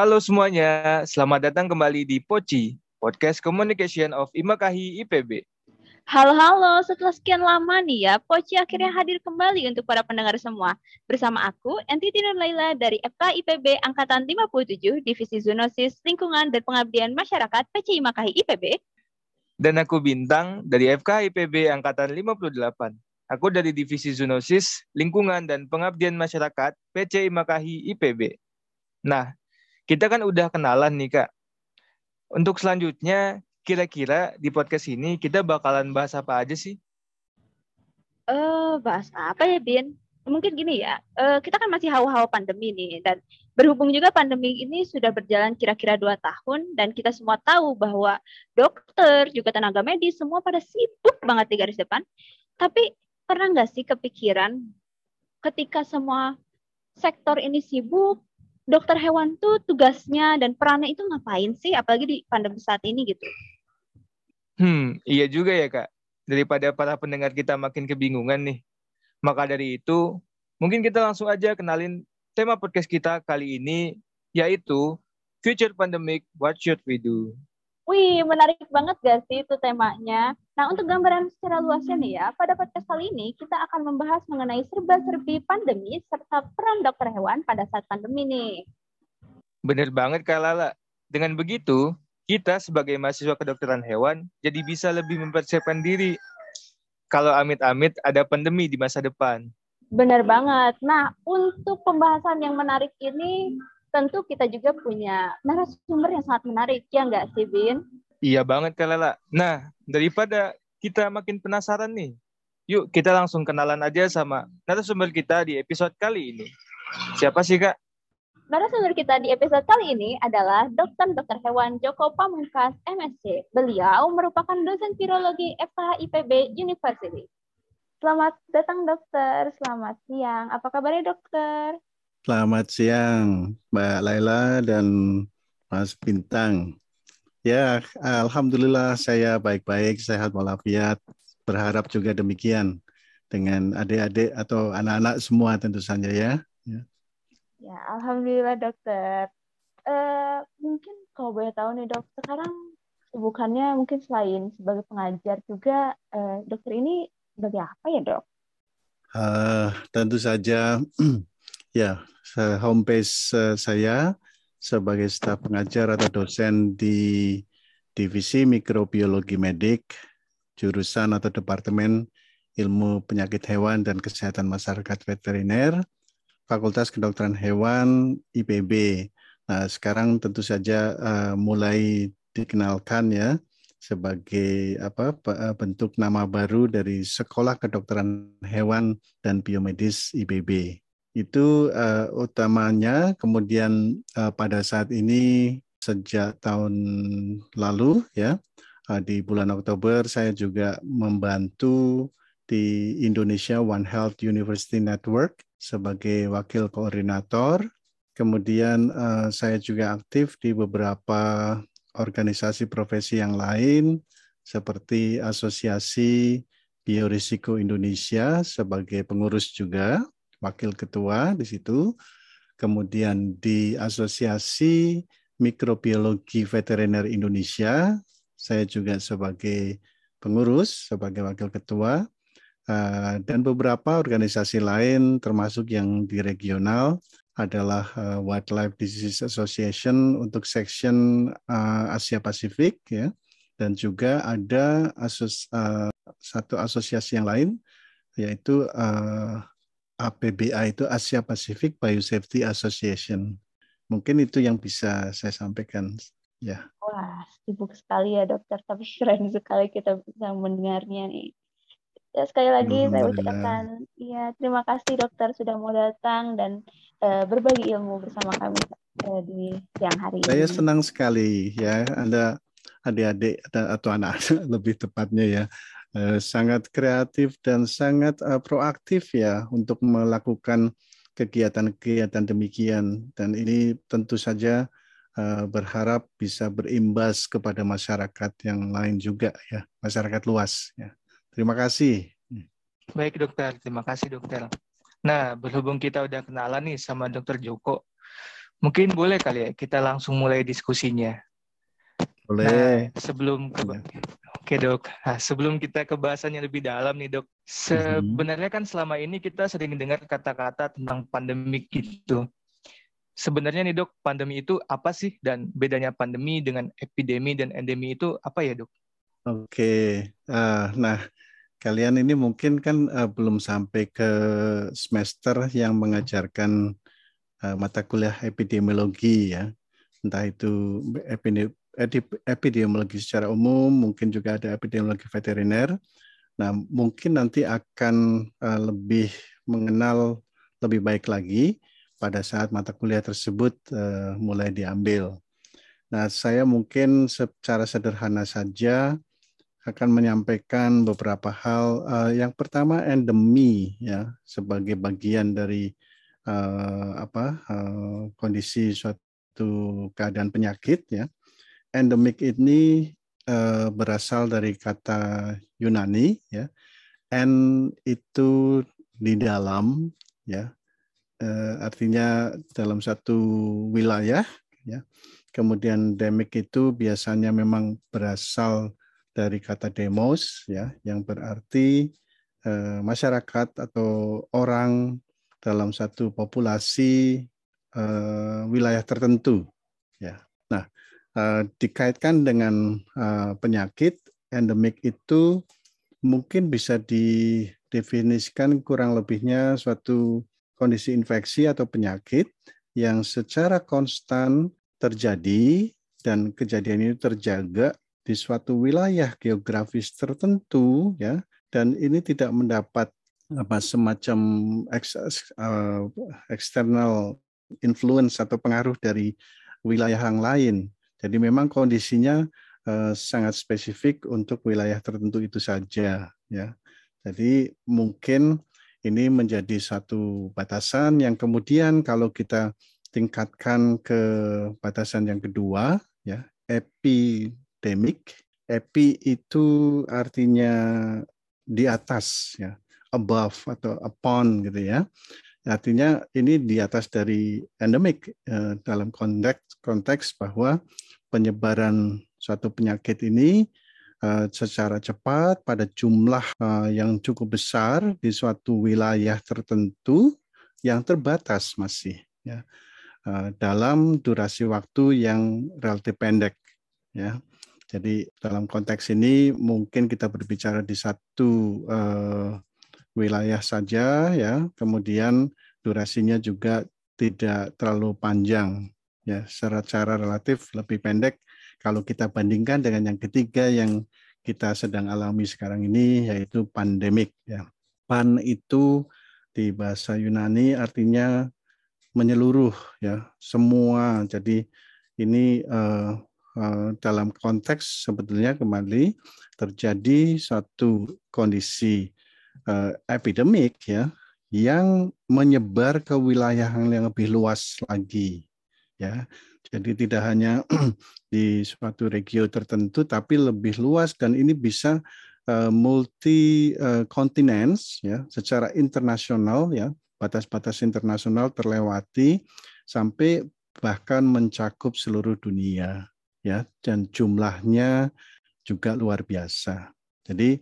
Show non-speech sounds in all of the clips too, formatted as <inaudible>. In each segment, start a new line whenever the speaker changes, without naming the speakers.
Halo semuanya, selamat datang kembali di Poci, Podcast Communication of Imakahi IPB.
Halo-halo, setelah sekian lama nih ya, Poci akhirnya hadir kembali untuk para pendengar semua. Bersama aku, Entiti Nur Laila dari FK IPB Angkatan 57, Divisi Zoonosis, Lingkungan, dan Pengabdian Masyarakat PC Imakahi IPB.
Dan aku Bintang dari FK IPB Angkatan 58. Aku dari Divisi Zoonosis, Lingkungan, dan Pengabdian Masyarakat PC Imakahi IPB. Nah, kita kan udah kenalan nih Kak. Untuk selanjutnya, kira-kira di podcast ini kita bakalan bahas apa aja sih?
Eh, uh, bahas apa ya, Bin? Mungkin gini ya, uh, kita kan masih hawa-hawa pandemi nih, dan berhubung juga pandemi ini sudah berjalan kira-kira dua tahun, dan kita semua tahu bahwa dokter, juga tenaga medis, semua pada sibuk banget di garis depan. Tapi pernah nggak sih kepikiran ketika semua sektor ini sibuk, dokter hewan tuh tugasnya dan perannya itu ngapain sih? Apalagi di pandemi saat ini gitu.
Hmm iya juga ya kak. Daripada para pendengar kita makin kebingungan nih. Maka dari itu mungkin kita langsung aja kenalin tema podcast kita kali ini yaitu future pandemic what should we do
Wih, menarik banget gak sih itu temanya? Nah, untuk gambaran secara luasnya nih ya, pada podcast kali ini kita akan membahas mengenai serba-serbi pandemi serta peran dokter hewan pada saat pandemi nih.
Bener banget Kak Lala. Dengan begitu, kita sebagai mahasiswa kedokteran hewan jadi bisa lebih mempersiapkan diri kalau amit-amit ada pandemi di masa depan.
Benar banget. Nah, untuk pembahasan yang menarik ini, tentu kita juga punya narasumber yang sangat menarik, ya nggak sih, Bin?
Iya banget, Kak Lela. Nah, daripada kita makin penasaran nih, yuk kita langsung kenalan aja sama narasumber kita di episode kali ini. Siapa sih, Kak?
Narasumber kita di episode kali ini adalah Dr. Dr. Hewan Joko Pamungkas, MSc. Beliau merupakan dosen virologi FKH IPB University. Selamat datang, dokter. Selamat siang. Apa kabarnya, dokter?
Selamat siang, Mbak Laila dan Mas Bintang. Ya, Alhamdulillah saya baik-baik, sehat walafiat. Berharap juga demikian dengan adik-adik atau anak-anak semua tentu saja ya.
Ya, ya Alhamdulillah dokter. Uh, mungkin kalau boleh tahu nih dok, sekarang kesibukannya mungkin selain sebagai pengajar juga, uh, dokter ini sebagai apa ya dok?
Uh, tentu saja <clears throat> Ya, homepage eh, saya sebagai staf pengajar atau dosen di Divisi Mikrobiologi Medik, jurusan atau Departemen Ilmu Penyakit Hewan dan Kesehatan Masyarakat Veteriner, Fakultas Kedokteran Hewan IPB. Nah, sekarang tentu saja uh, mulai dikenalkan ya sebagai apa eh, bentuk nama baru dari Sekolah Kedokteran Hewan dan Biomedis IPB itu uh, utamanya kemudian uh, pada saat ini sejak tahun lalu ya uh, di bulan Oktober saya juga membantu di Indonesia One Health University Network sebagai wakil koordinator. Kemudian uh, saya juga aktif di beberapa organisasi profesi yang lain seperti Asosiasi Biorisiko Indonesia sebagai pengurus juga wakil ketua di situ. Kemudian di Asosiasi Mikrobiologi Veteriner Indonesia, saya juga sebagai pengurus, sebagai wakil ketua, eh, dan beberapa organisasi lain termasuk yang di regional adalah eh, Wildlife Disease Association untuk section eh, Asia Pasifik ya. Dan juga ada asos, satu asosiasi yang lain yaitu APBA itu Asia Pacific Biosafety Association. Mungkin itu yang bisa saya sampaikan. Ya.
Wah, sibuk sekali ya dokter, tapi keren sekali kita bisa mendengarnya nih. Ya, sekali lagi saya ucapkan ya terima kasih dokter sudah mau datang dan uh, berbagi ilmu bersama kami uh, di siang hari
saya ini. Saya senang sekali ya Anda adik-adik atau anak-anak <laughs> lebih tepatnya ya sangat kreatif dan sangat uh, proaktif ya untuk melakukan kegiatan-kegiatan demikian. Dan ini tentu saja uh, berharap bisa berimbas kepada masyarakat yang lain juga ya masyarakat luas ya. Terima kasih.
Baik dokter. Terima kasih dokter. Nah berhubung kita udah kenalan nih sama dokter Joko Mungkin boleh kali ya kita langsung mulai diskusinya.
Boleh.
Nah, sebelum ke Oke dok, nah, sebelum kita ke bahasannya lebih dalam nih dok, sebenarnya kan selama ini kita sering dengar kata-kata tentang pandemi gitu. Sebenarnya nih dok, pandemi itu apa sih? Dan bedanya pandemi dengan epidemi dan endemi itu apa ya dok?
Oke, uh, nah kalian ini mungkin kan uh, belum sampai ke semester yang mengajarkan uh, mata kuliah epidemiologi ya, entah itu epidemiologi secara umum, mungkin juga ada epidemiologi veteriner. Nah, mungkin nanti akan uh, lebih mengenal lebih baik lagi pada saat mata kuliah tersebut uh, mulai diambil. Nah, saya mungkin secara sederhana saja akan menyampaikan beberapa hal. Uh, yang pertama endemi ya sebagai bagian dari apa kondisi suatu keadaan penyakit ya endemik ini uh, berasal dari kata Yunani ya. En itu di dalam ya. Uh, artinya dalam satu wilayah ya. Kemudian demik itu biasanya memang berasal dari kata demos ya yang berarti uh, masyarakat atau orang dalam satu populasi uh, wilayah tertentu uh, dikaitkan dengan uh, penyakit endemik itu mungkin bisa didefinisikan kurang lebihnya suatu kondisi infeksi atau penyakit yang secara konstan terjadi dan kejadian ini terjaga di suatu wilayah geografis tertentu ya. Dan ini tidak mendapat apa semacam ex, uh, external influence atau pengaruh dari wilayah yang lain jadi memang kondisinya uh, sangat spesifik untuk wilayah tertentu itu saja ya. Jadi mungkin ini menjadi satu batasan yang kemudian kalau kita tingkatkan ke batasan yang kedua ya, epidemik. Epi itu artinya di atas ya, above atau upon gitu ya. Artinya ini di atas dari endemik eh, dalam konteks konteks bahwa penyebaran suatu penyakit ini uh, secara cepat pada jumlah uh, yang cukup besar di suatu wilayah tertentu yang terbatas masih ya. Uh, dalam durasi waktu yang relatif pendek ya. Jadi dalam konteks ini mungkin kita berbicara di satu uh, wilayah saja ya. Kemudian durasinya juga tidak terlalu panjang ya secara relatif lebih pendek kalau kita bandingkan dengan yang ketiga yang kita sedang alami sekarang ini yaitu pandemik ya. Pan itu di bahasa Yunani artinya menyeluruh ya, semua. Jadi ini uh, uh, dalam konteks sebetulnya kembali terjadi satu kondisi uh, epidemik ya yang menyebar ke wilayah yang lebih luas lagi ya. Jadi tidak hanya <clears throat> di suatu regio tertentu tapi lebih luas dan ini bisa uh, multi uh, ya secara internasional ya batas-batas internasional terlewati sampai bahkan mencakup seluruh dunia ya dan jumlahnya juga luar biasa. Jadi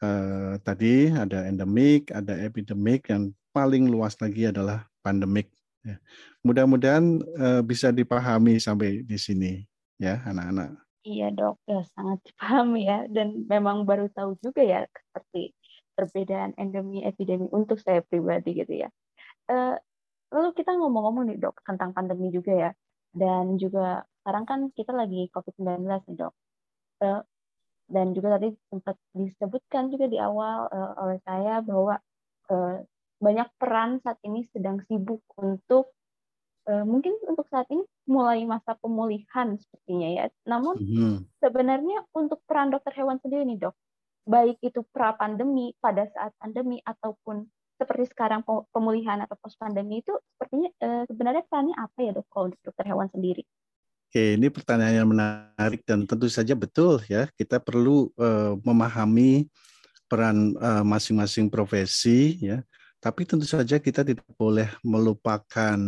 eh, tadi ada endemik, ada epidemik, yang paling luas lagi adalah pandemik Ya. Mudah-mudahan uh, bisa dipahami sampai di sini ya anak-anak.
Iya dok, ya sangat dipahami ya dan memang baru tahu juga ya seperti perbedaan endemi epidemi untuk saya pribadi gitu ya. Uh, lalu kita ngomong-ngomong nih dok tentang pandemi juga ya dan juga sekarang kan kita lagi COVID-19 nih dok. Uh, dan juga tadi sempat disebutkan juga di awal uh, oleh saya bahwa uh, banyak peran saat ini sedang sibuk untuk mungkin untuk saat ini mulai masa pemulihan sepertinya ya. Namun mm-hmm. sebenarnya untuk peran dokter hewan sendiri nih dok, baik itu pra pandemi pada saat pandemi ataupun seperti sekarang pemulihan atau post pandemi itu sepertinya uh, sebenarnya perannya apa ya dok kalau untuk dokter hewan sendiri?
Oke, ini pertanyaan yang menarik dan tentu saja betul ya. Kita perlu uh, memahami peran masing-masing uh, profesi ya tapi tentu saja kita tidak boleh melupakan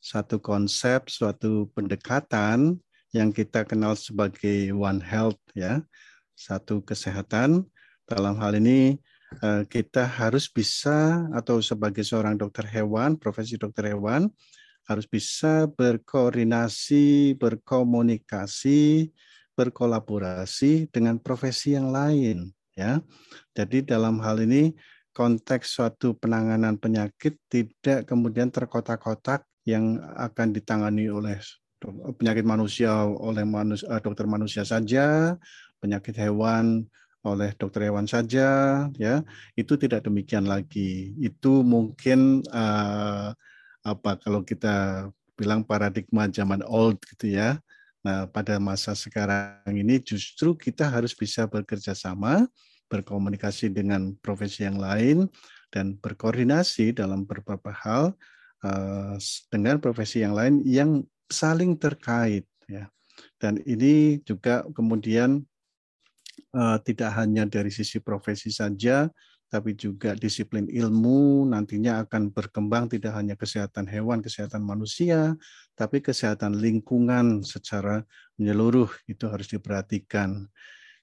satu konsep, suatu pendekatan yang kita kenal sebagai One Health ya, satu kesehatan. Dalam hal ini eh, kita harus bisa atau sebagai seorang dokter hewan, profesi dokter hewan harus bisa berkoordinasi, berkomunikasi, berkolaborasi dengan profesi yang lain ya. Jadi dalam hal ini konteks suatu penanganan penyakit tidak kemudian terkotak-kotak yang akan ditangani oleh penyakit manusia oleh manusia, eh, dokter manusia saja, penyakit hewan oleh dokter hewan saja, ya itu tidak demikian lagi. Itu mungkin uh, apa kalau kita bilang paradigma zaman old gitu ya. Nah pada masa sekarang ini justru kita harus bisa bekerja sama berkomunikasi dengan profesi yang lain, dan berkoordinasi dalam beberapa hal dengan profesi yang lain yang saling terkait. Ya. Dan ini juga kemudian uh, tidak hanya dari sisi profesi saja, tapi juga disiplin ilmu nantinya akan berkembang tidak hanya kesehatan hewan, kesehatan manusia, tapi kesehatan lingkungan secara menyeluruh itu harus diperhatikan.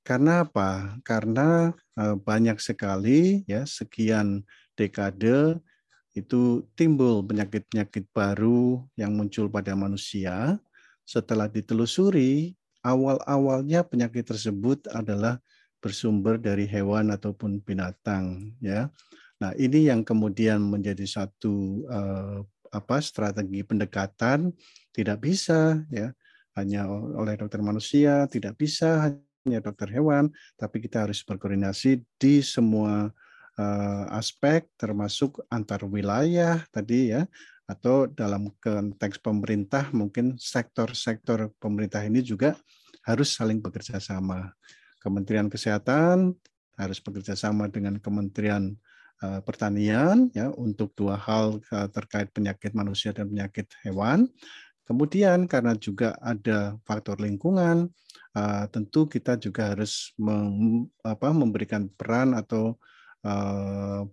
Karena apa? Karena uh, banyak sekali ya sekian dekade itu timbul penyakit-penyakit baru yang muncul pada manusia. Setelah ditelusuri, awal-awalnya penyakit tersebut adalah bersumber dari hewan ataupun binatang ya. Nah, ini yang kemudian menjadi satu uh, apa strategi pendekatan tidak bisa ya hanya oleh dokter manusia, tidak bisa hanya dokter hewan, tapi kita harus berkoordinasi di semua aspek, termasuk antar wilayah tadi ya, atau dalam konteks pemerintah mungkin sektor-sektor pemerintah ini juga harus saling bekerja sama. Kementerian Kesehatan harus bekerja sama dengan Kementerian uh, Pertanian ya untuk dua hal uh, terkait penyakit manusia dan penyakit hewan. Kemudian karena juga ada faktor lingkungan, tentu kita juga harus memberikan peran atau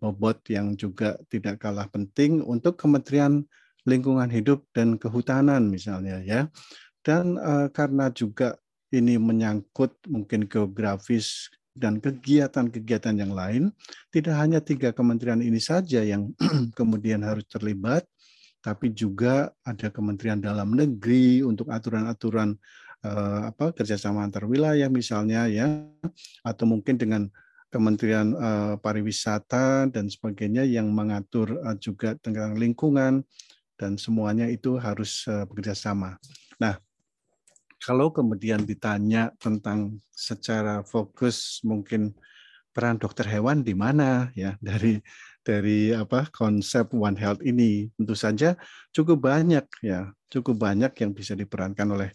bobot yang juga tidak kalah penting untuk Kementerian Lingkungan Hidup dan Kehutanan misalnya ya. Dan uh, karena juga ini menyangkut mungkin geografis dan kegiatan-kegiatan yang lain, tidak hanya tiga kementerian ini saja yang <clears throat> kemudian harus terlibat, tapi juga ada Kementerian Dalam Negeri untuk aturan-aturan uh, apa kerjasama antar wilayah misalnya ya, atau mungkin dengan Kementerian uh, Pariwisata dan sebagainya yang mengatur uh, juga tentang lingkungan dan semuanya itu harus uh, bekerja sama. Nah, kalau kemudian ditanya tentang secara fokus mungkin peran dokter hewan di mana ya dari dari apa konsep One Health ini tentu saja cukup banyak ya cukup banyak yang bisa diperankan oleh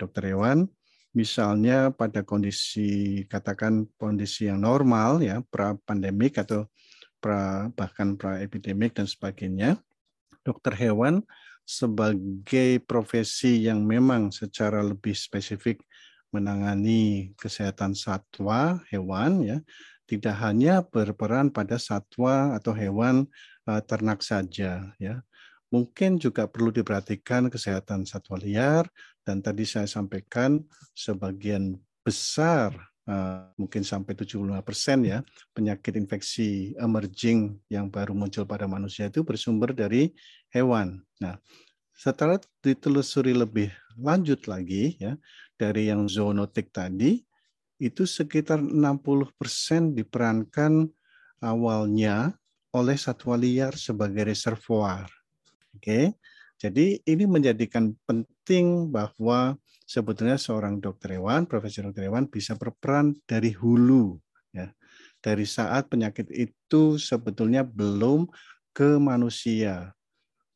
dokter hewan misalnya pada kondisi katakan kondisi yang normal ya pra pandemik atau pra bahkan pra epidemik dan sebagainya dokter hewan sebagai profesi yang memang secara lebih spesifik menangani kesehatan satwa hewan ya tidak hanya berperan pada satwa atau hewan uh, ternak saja ya. Mungkin juga perlu diperhatikan kesehatan satwa liar dan tadi saya sampaikan sebagian besar uh, mungkin sampai 75% ya penyakit infeksi emerging yang baru muncul pada manusia itu bersumber dari hewan. Nah, setelah ditelusuri lebih lanjut lagi ya dari yang zoonotik tadi itu sekitar 60% diperankan awalnya oleh satwa liar sebagai reservoir. Oke. Jadi ini menjadikan penting bahwa sebetulnya seorang dokter hewan, profesor dokter hewan bisa berperan dari hulu ya. Dari saat penyakit itu sebetulnya belum ke manusia,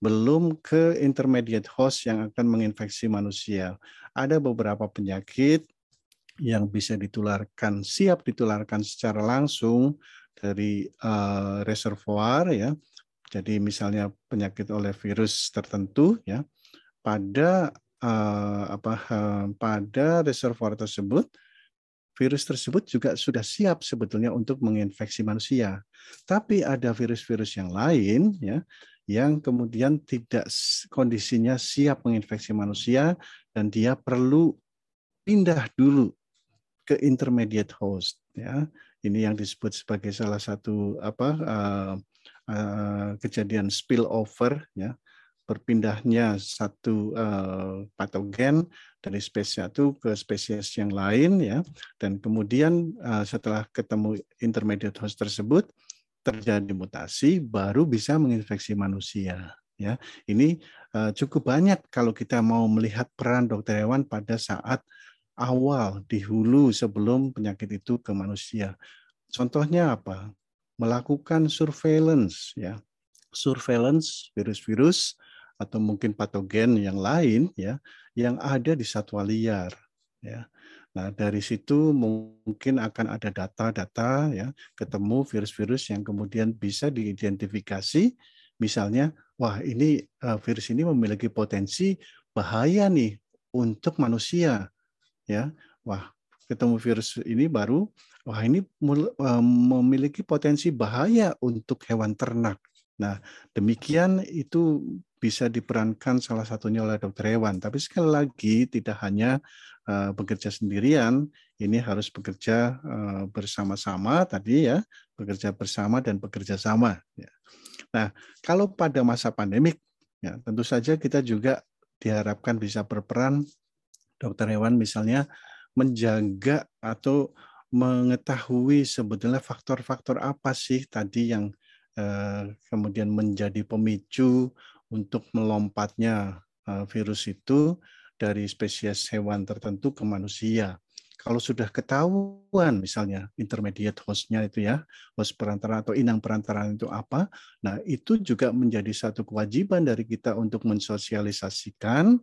belum ke intermediate host yang akan menginfeksi manusia. Ada beberapa penyakit yang bisa ditularkan siap ditularkan secara langsung dari uh, reservoir ya. Jadi misalnya penyakit oleh virus tertentu ya pada uh, apa uh, pada reservoir tersebut virus tersebut juga sudah siap sebetulnya untuk menginfeksi manusia. Tapi ada virus-virus yang lain ya yang kemudian tidak kondisinya siap menginfeksi manusia dan dia perlu pindah dulu ke intermediate host ya ini yang disebut sebagai salah satu apa uh, kejadian spillover ya. Berpindahnya satu uh, patogen dari spesies satu ke spesies yang lain ya. Dan kemudian uh, setelah ketemu intermediate host tersebut terjadi mutasi baru bisa menginfeksi manusia ya. Ini cukup banyak kalau kita mau melihat peran dokter hewan pada saat awal di hulu sebelum penyakit itu ke manusia. Contohnya apa melakukan surveillance ya surveillance virus-virus atau mungkin patogen yang lain ya yang ada di satwa liar ya. Nah, dari situ mungkin akan ada data-data ya, ketemu virus-virus yang kemudian bisa diidentifikasi misalnya wah ini uh, virus ini memiliki potensi bahaya nih untuk manusia ya. Wah, ketemu virus ini baru wah ini uh, memiliki potensi bahaya untuk hewan ternak. Nah, demikian itu bisa diperankan salah satunya oleh dokter hewan. Tapi sekali lagi tidak hanya uh, bekerja sendirian, ini harus bekerja uh, bersama-sama tadi ya, bekerja bersama dan bekerja sama. Ya. Nah, kalau pada masa pandemik, ya tentu saja kita juga diharapkan bisa berperan dokter hewan misalnya menjaga atau mengetahui sebetulnya faktor-faktor apa sih tadi yang eh, kemudian menjadi pemicu untuk melompatnya eh, virus itu dari spesies hewan tertentu ke manusia. Kalau sudah ketahuan misalnya intermediate hostnya itu ya, host perantara atau inang perantara itu apa, nah itu juga menjadi satu kewajiban dari kita untuk mensosialisasikan,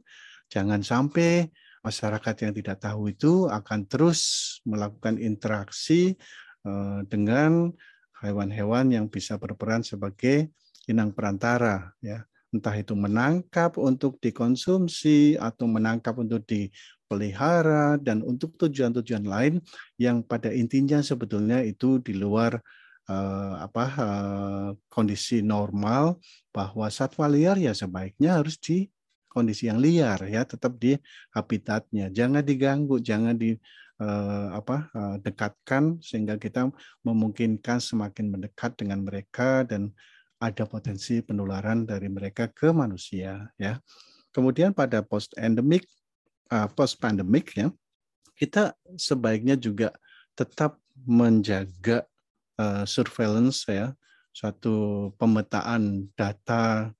jangan sampai masyarakat yang tidak tahu itu akan terus melakukan interaksi eh, dengan hewan-hewan yang bisa berperan sebagai inang perantara ya. Entah itu menangkap untuk dikonsumsi atau menangkap untuk dipelihara dan untuk tujuan-tujuan lain yang pada intinya sebetulnya itu di luar uh, apa uh, kondisi normal bahwa satwa liar ya sebaiknya harus di kondisi yang liar ya tetap di habitatnya jangan diganggu jangan di uh, apa uh, dekatkan sehingga kita memungkinkan semakin mendekat dengan mereka dan ada potensi penularan dari mereka ke manusia ya. Kemudian pada post endemik uh, post pandemic ya kita sebaiknya juga tetap menjaga uh, surveillance ya satu pemetaan data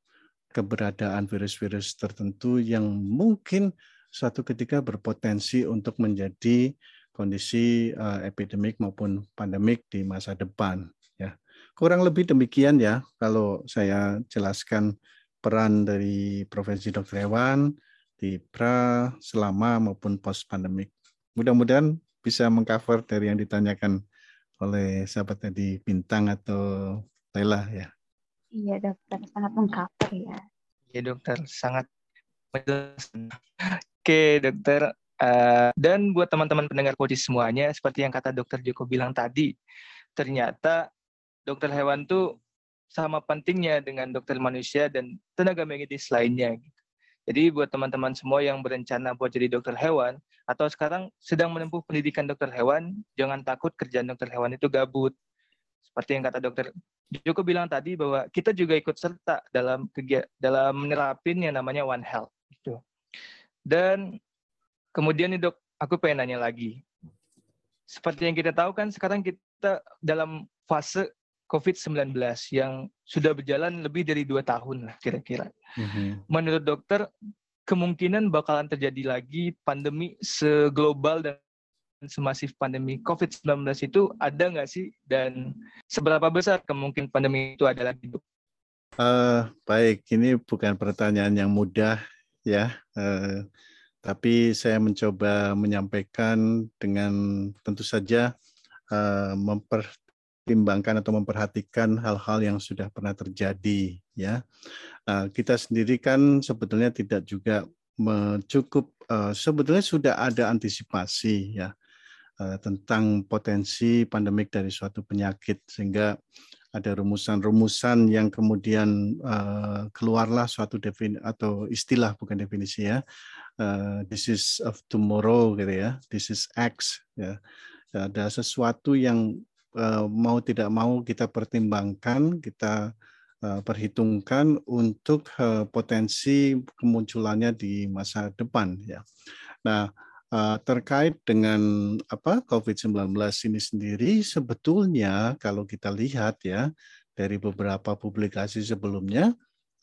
keberadaan virus-virus tertentu yang mungkin suatu ketika berpotensi untuk menjadi kondisi uh, epidemik maupun pandemik di masa depan ya Kurang lebih demikian ya kalau saya jelaskan peran dari profesi dokter hewan di pra, selama maupun post pandemik. Mudah-mudahan bisa mengcover dari yang ditanyakan oleh sahabat tadi Bintang atau Lela ya.
Iya dokter, sangat mengcover ya.
Iya dokter, sangat Oke dokter, uh, dan buat teman-teman pendengar koji semuanya, seperti yang kata dokter Joko bilang tadi, ternyata dokter hewan tuh sama pentingnya dengan dokter manusia dan tenaga medis lainnya. Gitu. Jadi buat teman-teman semua yang berencana buat jadi dokter hewan atau sekarang sedang menempuh pendidikan dokter hewan, jangan takut kerjaan dokter hewan itu gabut. Seperti yang kata dokter Joko bilang tadi bahwa kita juga ikut serta dalam kegiatan dalam menerapin yang namanya One Health. Gitu. Dan kemudian nih dok, aku pengen nanya lagi. Seperti yang kita tahu kan sekarang kita dalam fase COVID-19 yang sudah berjalan lebih dari dua tahun lah kira-kira. Mm-hmm. Menurut dokter, kemungkinan bakalan terjadi lagi pandemi seglobal dan semasif pandemi COVID-19 itu ada nggak sih? Dan seberapa besar kemungkinan pandemi itu ada lagi?
Uh, baik, ini bukan pertanyaan yang mudah ya. Uh, tapi saya mencoba menyampaikan dengan tentu saja uh, memper mempertimbangkan atau memperhatikan hal-hal yang sudah pernah terjadi ya kita sendiri kan sebetulnya tidak juga cukup sebetulnya sudah ada antisipasi ya tentang potensi pandemik dari suatu penyakit sehingga ada rumusan-rumusan yang kemudian uh, keluarlah suatu defini atau istilah bukan definisi ya. Uh, this is of tomorrow gitu ya. This is X ya. Ada sesuatu yang uh, mau tidak mau kita pertimbangkan, kita uh, perhitungkan untuk uh, potensi kemunculannya di masa depan ya. Nah, uh, terkait dengan apa COVID-19 ini sendiri sebetulnya kalau kita lihat ya dari beberapa publikasi sebelumnya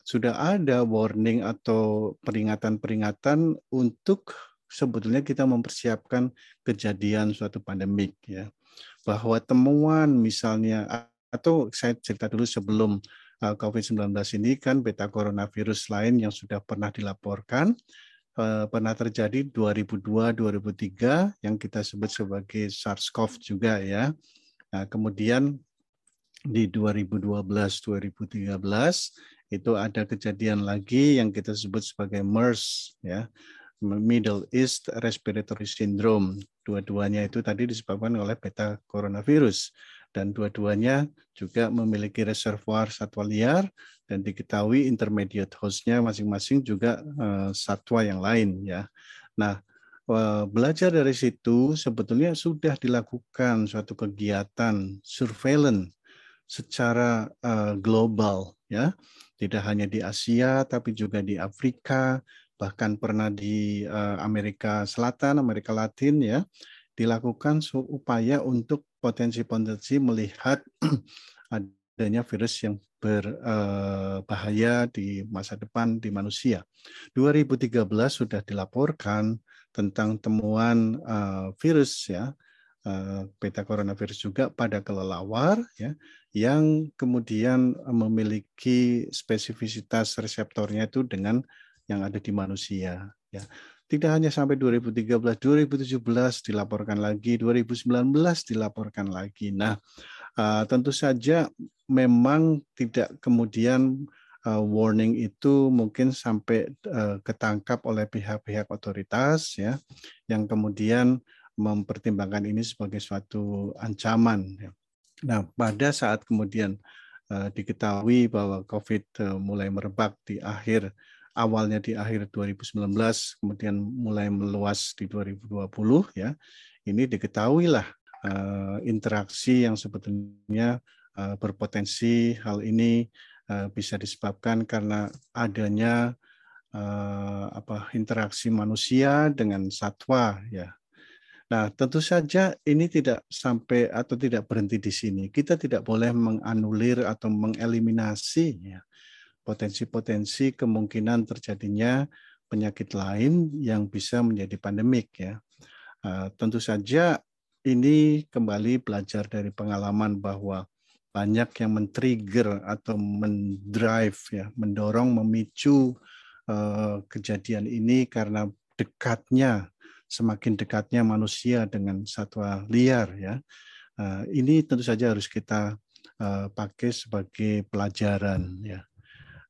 sudah ada warning atau peringatan-peringatan untuk sebetulnya kita mempersiapkan kejadian suatu pandemik ya. Bahwa temuan misalnya atau saya cerita dulu sebelum uh, COVID-19 ini kan beta coronavirus lain yang sudah pernah dilaporkan Eh, pernah terjadi 2002-2003 yang kita sebut sebagai SARS-CoV juga ya. Nah, kemudian di 2012-2013 itu ada kejadian lagi yang kita sebut sebagai MERS ya. Middle East Respiratory Syndrome. Dua-duanya itu tadi disebabkan oleh beta coronavirus dan dua-duanya juga memiliki reservoir satwa liar dan diketahui intermediate hostnya masing-masing juga uh, satwa yang lain ya. Nah, uh, belajar dari situ sebetulnya sudah dilakukan suatu kegiatan surveillance secara uh, global ya. Tidak hanya di Asia tapi juga di Afrika, bahkan pernah di Amerika Selatan, Amerika Latin ya. Dilakukan upaya untuk potensi-potensi melihat <clears throat> adanya virus yang berbahaya di masa depan di manusia. 2013 sudah dilaporkan tentang temuan uh, virus ya uh, beta coronavirus juga pada kelelawar ya yang kemudian memiliki spesifisitas reseptornya itu dengan yang ada di manusia ya. Tidak hanya sampai 2013, 2017 dilaporkan lagi, 2019 dilaporkan lagi. Nah, uh, tentu saja memang tidak kemudian uh, warning itu mungkin sampai uh, ketangkap oleh pihak-pihak otoritas ya yang kemudian mempertimbangkan ini sebagai suatu ancaman. Ya. Nah, pada saat kemudian diketahui bahwa COVID mulai merebak di akhir awalnya di akhir 2019, kemudian mulai meluas di 2020 ya, ini diketahuilah uh, interaksi yang sebetulnya uh, berpotensi hal ini uh, bisa disebabkan karena adanya uh, apa interaksi manusia dengan satwa ya. Nah, tentu saja ini tidak sampai atau tidak berhenti di sini. Kita tidak boleh menganulir atau mengeliminasi ya, potensi-potensi kemungkinan terjadinya penyakit lain yang bisa menjadi pandemik ya. Uh, tentu saja ini kembali belajar dari pengalaman bahwa banyak yang men-trigger atau mendrive ya, mendorong, memicu uh, kejadian ini karena dekatnya semakin dekatnya manusia dengan satwa liar ya. Uh, ini tentu saja harus kita pakai sebagai pelajaran ya.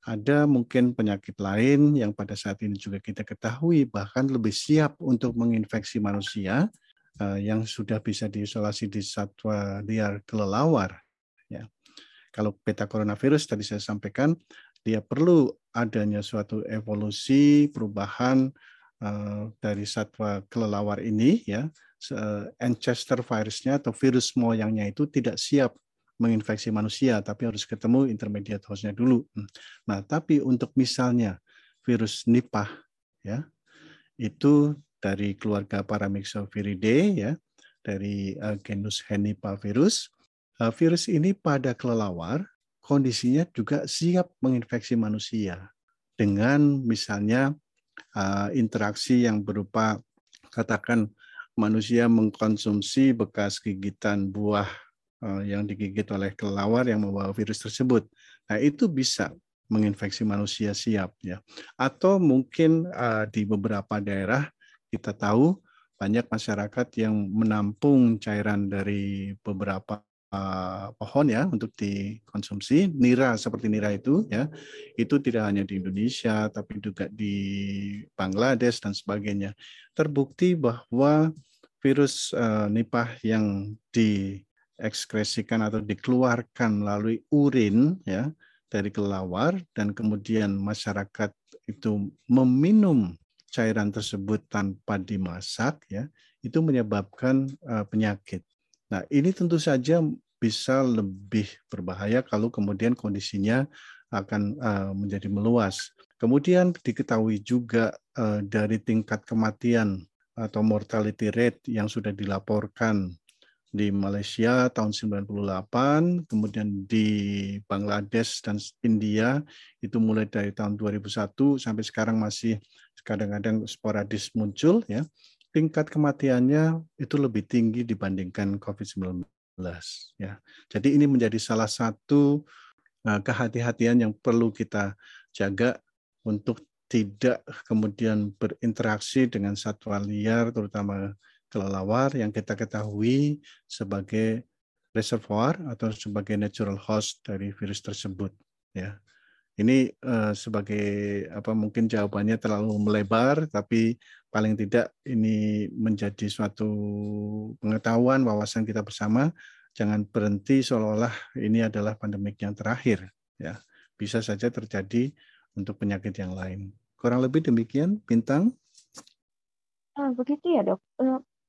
Ada mungkin penyakit lain yang pada saat ini juga kita ketahui bahkan lebih siap untuk menginfeksi manusia Eh, yang sudah bisa diisolasi di satwa liar kelelawar. Ya. Kalau beta coronavirus tadi saya sampaikan, dia perlu adanya suatu evolusi perubahan uh, dari satwa kelelawar ini ya Ancestor virusnya atau virus moyangnya itu tidak siap menginfeksi manusia tapi harus ketemu intermediate hostnya dulu. Hmm. Nah, tapi untuk misalnya virus Nipah ya itu dari keluarga Paramyxoviridae ya dari uh, genus Henipavirus. Uh, virus ini pada kelelawar kondisinya juga siap menginfeksi manusia dengan misalnya uh, interaksi yang berupa katakan manusia mengkonsumsi bekas gigitan buah yang digigit oleh kelelawar yang membawa virus tersebut. Nah, itu bisa menginfeksi manusia siap ya. Atau mungkin uh, di beberapa daerah kita tahu banyak masyarakat yang menampung cairan dari beberapa uh, pohon ya untuk dikonsumsi nira seperti nira itu ya itu tidak hanya di Indonesia tapi juga di Bangladesh dan sebagainya terbukti bahwa virus uh, nipah yang di diekskresikan atau dikeluarkan melalui urin ya dari kelelawar dan kemudian masyarakat itu meminum cairan tersebut tanpa dimasak ya itu menyebabkan uh, penyakit. Nah, ini tentu saja bisa lebih berbahaya kalau kemudian kondisinya akan uh, menjadi meluas. Kemudian diketahui juga uh, dari tingkat kematian atau mortality rate yang sudah dilaporkan di Malaysia tahun 98, kemudian di Bangladesh dan India itu mulai dari tahun 2001 sampai sekarang masih kadang-kadang sporadis muncul ya. Tingkat kematiannya itu lebih tinggi dibandingkan COVID-19 ya. Jadi ini menjadi salah satu uh, kehati-hatian yang perlu kita jaga untuk tidak kemudian berinteraksi dengan satwa liar terutama kelelawar yang kita ketahui sebagai reservoir atau sebagai natural host dari virus tersebut ya. Ini uh, sebagai apa mungkin jawabannya terlalu melebar tapi paling tidak ini menjadi suatu pengetahuan wawasan kita bersama jangan berhenti seolah-olah ini adalah pandemik yang terakhir ya. Bisa saja terjadi untuk penyakit yang lain. Kurang lebih demikian, Bintang.
Uh, begitu ya dok.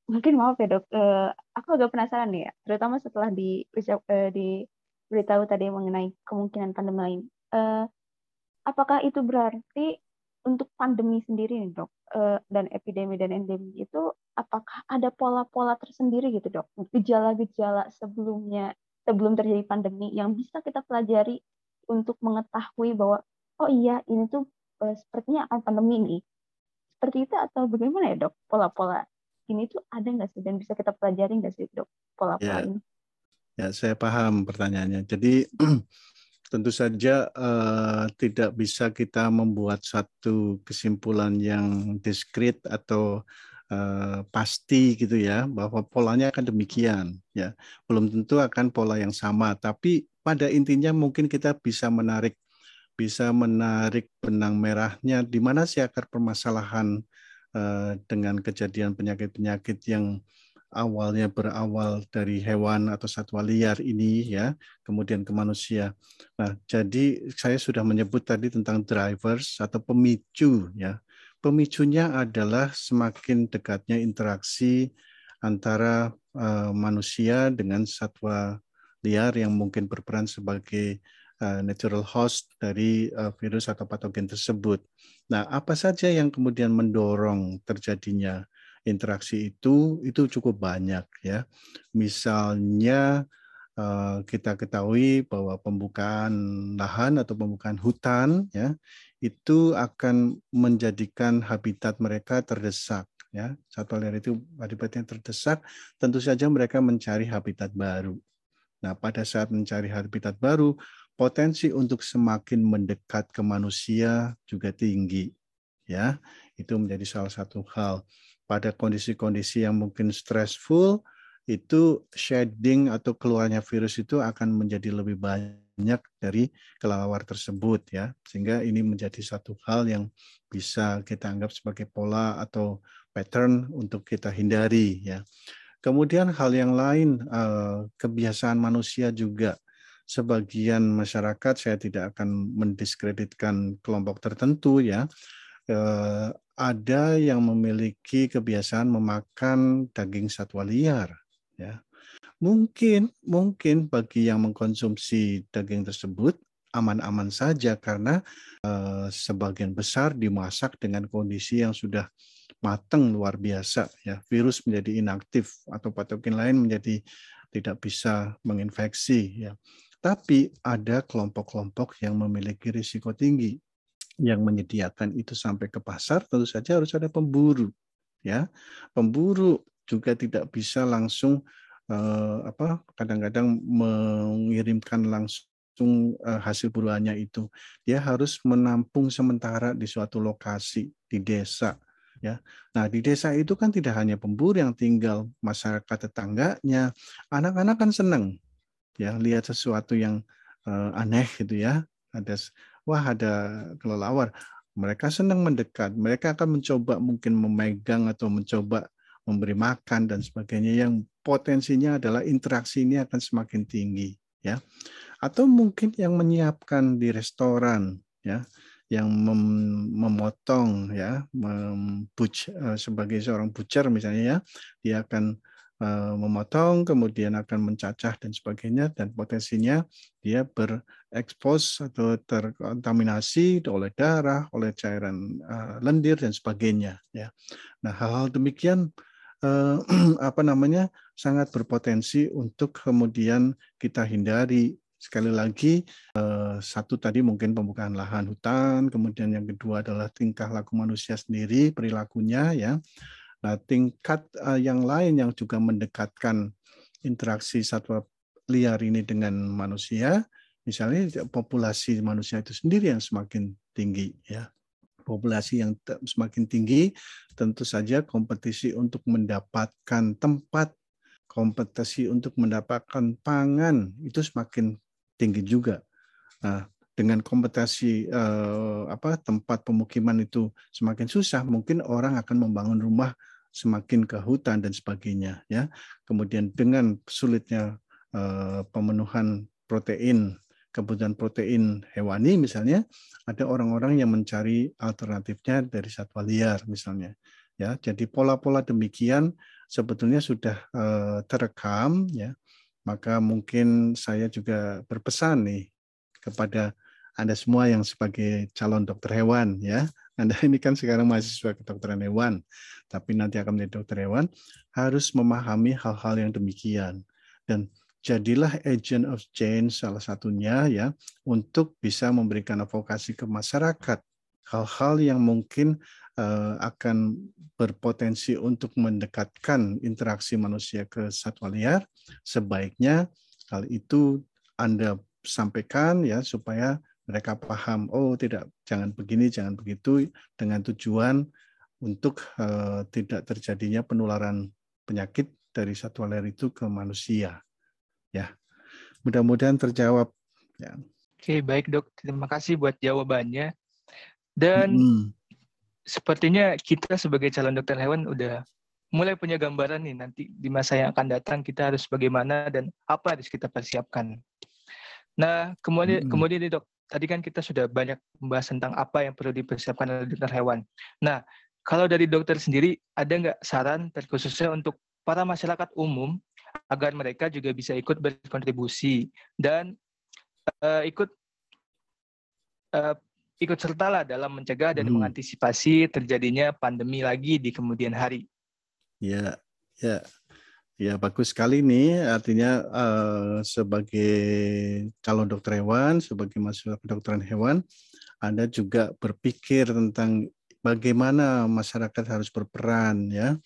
Mungkin maaf ya dok, uh, aku agak penasaran nih ya, terutama setelah di uh, diberitahu tadi mengenai kemungkinan pandemi lain. Uh, apakah itu berarti untuk pandemi sendiri nih dok, uh, dan epidemi dan endemi itu, apakah ada pola-pola tersendiri gitu dok, gejala-gejala sebelumnya sebelum terjadi pandemi yang bisa kita pelajari untuk mengetahui bahwa oh iya ini tuh uh, sepertinya akan pandemi nih. Seperti itu atau bagaimana ya dok pola-pola ini tuh ada nggak sih dan bisa kita pelajari nggak sih dok pola-pola ya. ini?
Ya, saya paham pertanyaannya. Jadi <clears throat> tentu saja uh, tidak bisa kita membuat satu kesimpulan yang diskrit atau uh, pasti gitu ya bahwa polanya akan demikian ya. Belum tentu akan pola yang sama, tapi pada intinya mungkin kita bisa menarik bisa menarik benang merahnya di mana sih akar permasalahan dengan kejadian penyakit-penyakit yang awalnya berawal dari hewan atau satwa liar ini ya, kemudian ke manusia. Nah, jadi saya sudah menyebut tadi tentang drivers atau pemicu ya. Pemicunya adalah semakin dekatnya interaksi antara uh, manusia dengan satwa liar yang mungkin berperan sebagai uh, natural host dari uh, virus atau patogen tersebut. Nah, apa saja yang kemudian mendorong terjadinya interaksi itu? Itu cukup banyak ya. Misalnya uh, kita ketahui bahwa pembukaan lahan atau pembukaan hutan ya itu akan menjadikan habitat mereka terdesak ya satwa liar itu habitatnya terdesak tentu saja mereka mencari habitat baru nah pada saat mencari habitat baru potensi untuk semakin mendekat ke manusia juga tinggi. Ya, itu menjadi salah satu hal. Pada kondisi-kondisi yang mungkin stressful, itu shedding atau keluarnya virus itu akan menjadi lebih banyak dari kelelawar tersebut ya sehingga ini menjadi satu hal yang bisa kita anggap sebagai pola atau pattern untuk kita hindari ya kemudian hal yang lain eh, kebiasaan manusia juga sebagian masyarakat saya tidak akan mendiskreditkan kelompok tertentu ya. Eh, ada yang memiliki kebiasaan memakan daging satwa liar ya. Mungkin mungkin bagi yang mengkonsumsi daging tersebut aman-aman saja karena eh, sebagian besar dimasak dengan kondisi yang sudah matang luar biasa ya. Virus menjadi inaktif atau patogen lain menjadi tidak bisa menginfeksi ya tapi ada kelompok-kelompok yang memiliki risiko tinggi yang menyediakan itu sampai ke pasar tentu saja harus ada pemburu ya. Pemburu juga tidak bisa langsung eh, apa kadang-kadang mengirimkan langsung eh, hasil buruannya itu. Dia harus menampung sementara di suatu lokasi di desa ya. Nah, di desa itu kan tidak hanya pemburu yang tinggal, masyarakat tetangganya, anak-anak kan senang ya lihat sesuatu yang uh, aneh gitu ya. Ada wah ada kelelawar. Mereka senang mendekat. Mereka akan mencoba mungkin memegang atau mencoba memberi makan dan sebagainya yang potensinya adalah interaksi ini akan semakin tinggi ya. Atau mungkin yang menyiapkan di restoran ya yang mem memotong ya mem uh, sebagai seorang butcher misalnya ya. Dia akan memotong kemudian akan mencacah dan sebagainya dan potensinya dia berekspos atau terkontaminasi oleh darah oleh cairan uh, lendir dan sebagainya ya nah hal-hal demikian uh, <clears throat> apa namanya sangat berpotensi untuk kemudian kita hindari Sekali lagi, eh, satu tadi mungkin pembukaan lahan hutan, kemudian yang kedua adalah tingkah laku manusia sendiri, perilakunya ya. Nah, tingkat eh, yang lain yang juga mendekatkan interaksi satwa liar ini dengan manusia, misalnya populasi manusia itu sendiri yang semakin tinggi ya. Populasi yang semakin tinggi, tentu saja kompetisi untuk mendapatkan tempat kompetisi untuk mendapatkan pangan itu semakin tinggi juga. Nah, dengan kompetisi eh, apa tempat pemukiman itu semakin susah, mungkin orang akan membangun rumah semakin ke hutan dan sebagainya ya. Kemudian dengan sulitnya eh, pemenuhan protein, kebutuhan protein hewani misalnya, ada orang-orang yang mencari alternatifnya dari satwa liar misalnya. Ya, jadi pola-pola demikian sebetulnya sudah eh, terekam ya maka mungkin saya juga berpesan nih kepada Anda semua yang sebagai calon dokter hewan ya. Anda <laughs> ini kan sekarang mahasiswa kedokteran hewan, tapi nanti akan menjadi dokter hewan, harus memahami hal-hal yang demikian. Dan jadilah agent of change salah satunya ya untuk bisa memberikan advokasi ke masyarakat hal-hal yang mungkin uh, akan berpotensi untuk mendekatkan interaksi manusia ke satwa liar, sebaiknya hal itu Anda sampaikan ya supaya mereka paham oh tidak jangan begini jangan begitu dengan tujuan untuk uh, tidak terjadinya penularan penyakit dari satwa liar itu ke manusia ya mudah-mudahan terjawab ya
oke baik dok terima kasih buat jawabannya dan hmm. sepertinya kita sebagai calon dokter hewan udah mulai punya gambaran nih nanti di masa yang akan datang kita harus bagaimana dan apa harus kita persiapkan. Nah, kemudian hmm. kemudian nih dok, tadi kan kita sudah banyak membahas tentang apa yang perlu dipersiapkan oleh dokter hewan. Nah, kalau dari dokter sendiri ada nggak saran terkhususnya untuk para masyarakat umum agar mereka juga bisa ikut berkontribusi dan uh, ikut uh, ikut sertalah dalam mencegah dan hmm. mengantisipasi terjadinya pandemi lagi di kemudian hari.
Ya, ya, ya bagus sekali nih. Artinya uh, sebagai calon dokter hewan, sebagai mahasiswa kedokteran hewan, Anda juga berpikir tentang bagaimana masyarakat harus berperan ya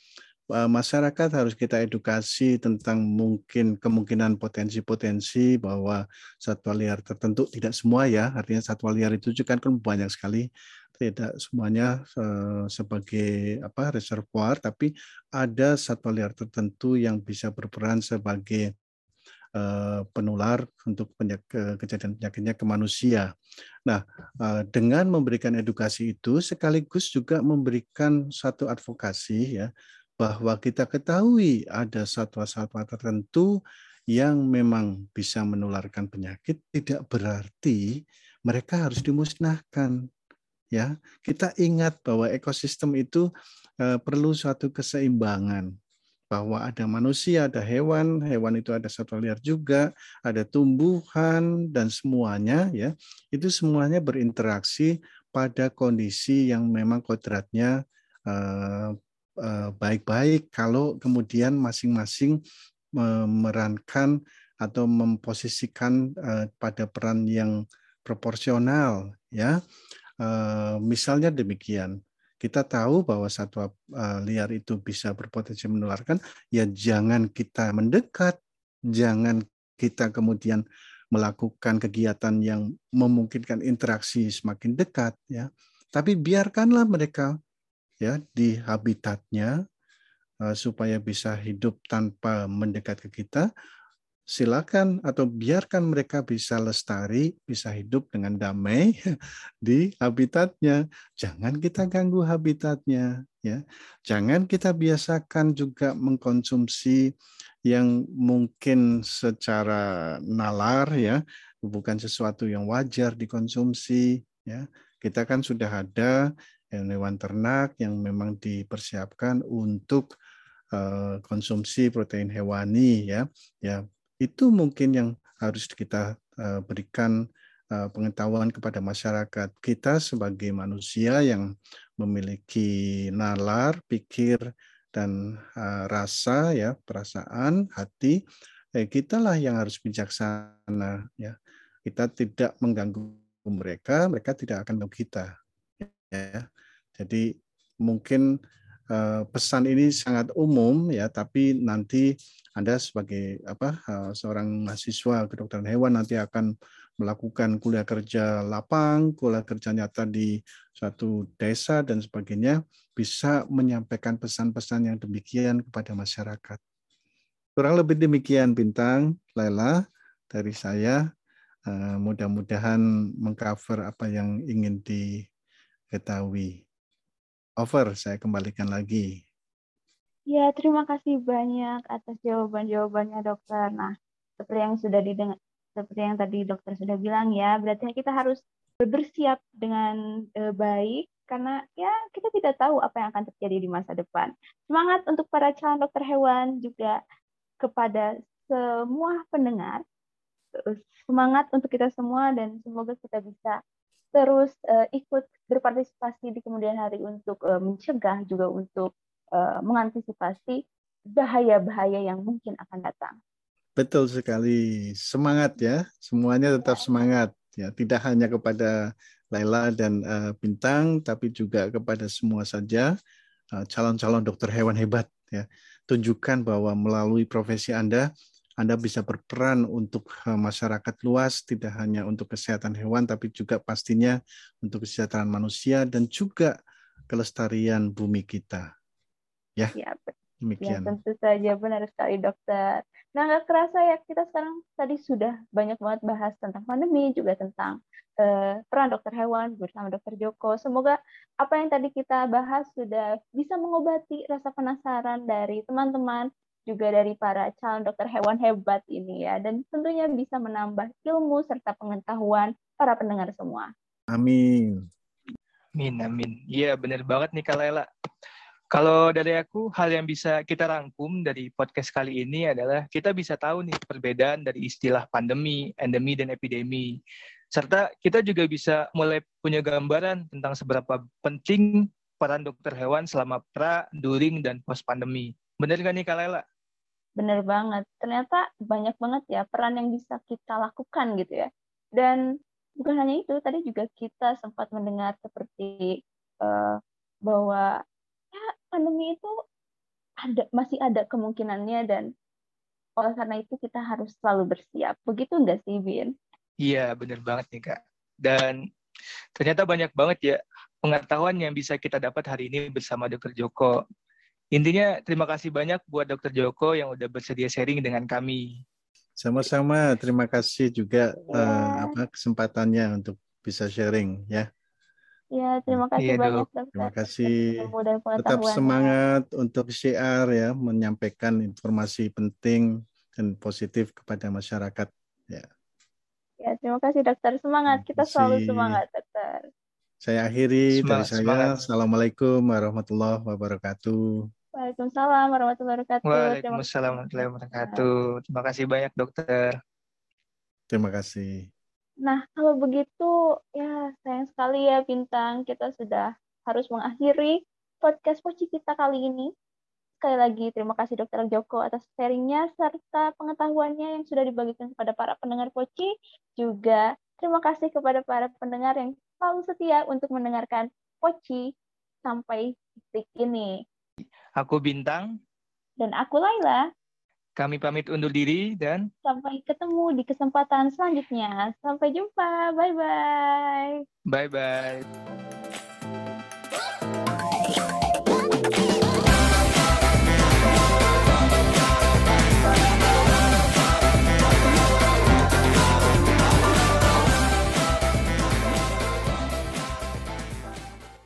masyarakat harus kita edukasi tentang mungkin kemungkinan potensi-potensi bahwa satwa liar tertentu tidak semua ya artinya satwa liar itu juga kan banyak sekali tidak semuanya uh, sebagai apa reservoir tapi ada satwa liar tertentu yang bisa berperan sebagai uh, penular untuk kejadian penyakitnya ke manusia. Nah, dengan memberikan edukasi itu sekaligus juga memberikan satu advokasi ya bahwa kita ketahui ada satwa-satwa tertentu yang memang bisa menularkan penyakit tidak berarti mereka harus dimusnahkan ya. Kita ingat bahwa ekosistem itu uh, perlu suatu keseimbangan bahwa ada manusia ada hewan hewan itu ada satwa liar juga ada tumbuhan dan semuanya ya. Itu semuanya berinteraksi pada kondisi yang memang kodratnya Eh, baik-baik kalau kemudian masing-masing memerankan atau memposisikan eh, pada peran yang proporsional ya. Eh, misalnya demikian kita tahu bahwa satwa liar itu bisa berpotensi menularkan ya jangan kita mendekat jangan kita kemudian melakukan kegiatan yang memungkinkan interaksi semakin dekat ya. Tapi biarkanlah mereka ya di habitatnya uh, supaya bisa hidup tanpa mendekat ke kita silakan atau biarkan mereka bisa lestari, bisa hidup dengan damai <laughs> di habitatnya. Jangan kita ganggu habitatnya, ya. Jangan kita biasakan juga mengkonsumsi yang mungkin secara nalar ya, bukan sesuatu yang wajar dikonsumsi, ya. Kita kan sudah ada hewan ternak yang memang dipersiapkan untuk eh, konsumsi protein hewani ya ya itu mungkin yang harus kita eh, berikan eh, pengetahuan kepada masyarakat. Kita sebagai manusia yang memiliki nalar, pikir, dan rasa, ya perasaan, hati, eh, kitalah yang harus bijaksana. Ya, kita tidak mengganggu mereka, mereka tidak akan mengganggu kita. Ya, jadi mungkin pesan ini sangat umum ya, tapi nanti anda sebagai apa eh, seorang mahasiswa kedokteran hewan nanti akan melakukan kuliah kerja lapang, kuliah kerja nyata di suatu desa dan sebagainya, bisa menyampaikan pesan-pesan yang demikian kepada masyarakat. Kurang lebih demikian Bintang, Laila, dari saya. Eh, mudah-mudahan mengcover apa yang ingin diketahui. Over, saya kembalikan lagi.
Ya, terima kasih banyak atas jawaban-jawabannya dokter. Nah, seperti yang sudah didengar, seperti yang tadi dokter sudah bilang ya, berarti kita harus bersiap dengan e, baik karena ya kita tidak tahu apa yang akan terjadi di masa depan. Semangat untuk para calon dokter hewan juga kepada semua pendengar. Semangat untuk kita semua dan semoga kita bisa terus uh, ikut berpartisipasi di kemudian hari untuk uh, mencegah juga untuk uh, mengantisipasi bahaya-bahaya yang mungkin akan datang.
Betul sekali. Semangat ya. Semuanya tetap ya. semangat ya. Tidak hanya kepada Laila dan uh, Bintang tapi juga kepada semua saja calon calon-calon dokter hewan hebat ya. Tunjukkan bahwa melalui profesi Anda anda bisa berperan untuk masyarakat luas, tidak hanya untuk kesehatan hewan, tapi juga pastinya untuk kesejahteraan manusia dan juga kelestarian bumi kita. Ya, ya,
demikian. Ya, tentu saja benar sekali dokter. Nah, nggak kerasa ya kita sekarang tadi sudah banyak banget bahas tentang pandemi, juga tentang uh, peran dokter hewan bersama dokter Joko. Semoga apa yang tadi kita bahas sudah bisa mengobati rasa penasaran dari teman-teman, juga dari para calon dokter hewan hebat ini ya, dan tentunya bisa menambah ilmu serta pengetahuan para pendengar semua.
Amin.
Amin, amin. Iya, benar banget nih Kak Lela. Kalau dari aku, hal yang bisa kita rangkum dari podcast kali ini adalah kita bisa tahu nih perbedaan dari istilah pandemi, endemi, dan epidemi. Serta kita juga bisa mulai punya gambaran tentang seberapa penting peran dokter hewan selama pra, during, dan post pandemi. Benar nggak nih Kak Lela?
Benar banget. Ternyata banyak banget ya peran yang bisa kita lakukan gitu ya. Dan bukan hanya itu, tadi juga kita sempat mendengar seperti uh, bahwa ya pandemi itu ada masih ada kemungkinannya dan oleh karena itu kita harus selalu bersiap. Begitu enggak sih, Bin?
Iya, benar banget nih, Kak. Dan ternyata banyak banget ya pengetahuan yang bisa kita dapat hari ini bersama Dr. Joko. Intinya terima kasih banyak buat Dr. Joko yang udah bersedia sharing dengan kami.
Sama-sama, terima kasih juga ya. uh, apa kesempatannya untuk bisa sharing ya.
Ya, terima kasih iya, banyak dokter.
Terima kasih. Tetap semangat untuk share ya, menyampaikan informasi penting dan positif kepada masyarakat. Ya.
Ya, terima kasih dokter. Semangat. Kita selalu semangat, dokter.
Saya akhiri semangat, dari saya. Semangat. Assalamualaikum warahmatullahi wabarakatuh.
Waalaikumsalam warahmatullahi wabarakatuh.
Waalaikumsalam warahmatullahi wabarakatuh. Terima kasih banyak, dokter.
Terima kasih.
Nah, kalau begitu ya sayang sekali ya Bintang, kita sudah harus mengakhiri podcast Poci kita kali ini. Sekali lagi terima kasih Dokter Joko atas sharingnya serta pengetahuannya yang sudah dibagikan kepada para pendengar Poci. Juga terima kasih kepada para pendengar yang selalu setia untuk mendengarkan Poci sampai titik ini.
Aku Bintang.
Dan aku Laila.
Kami pamit undur diri dan
sampai ketemu di kesempatan selanjutnya. Sampai jumpa. Bye bye.
Bye bye.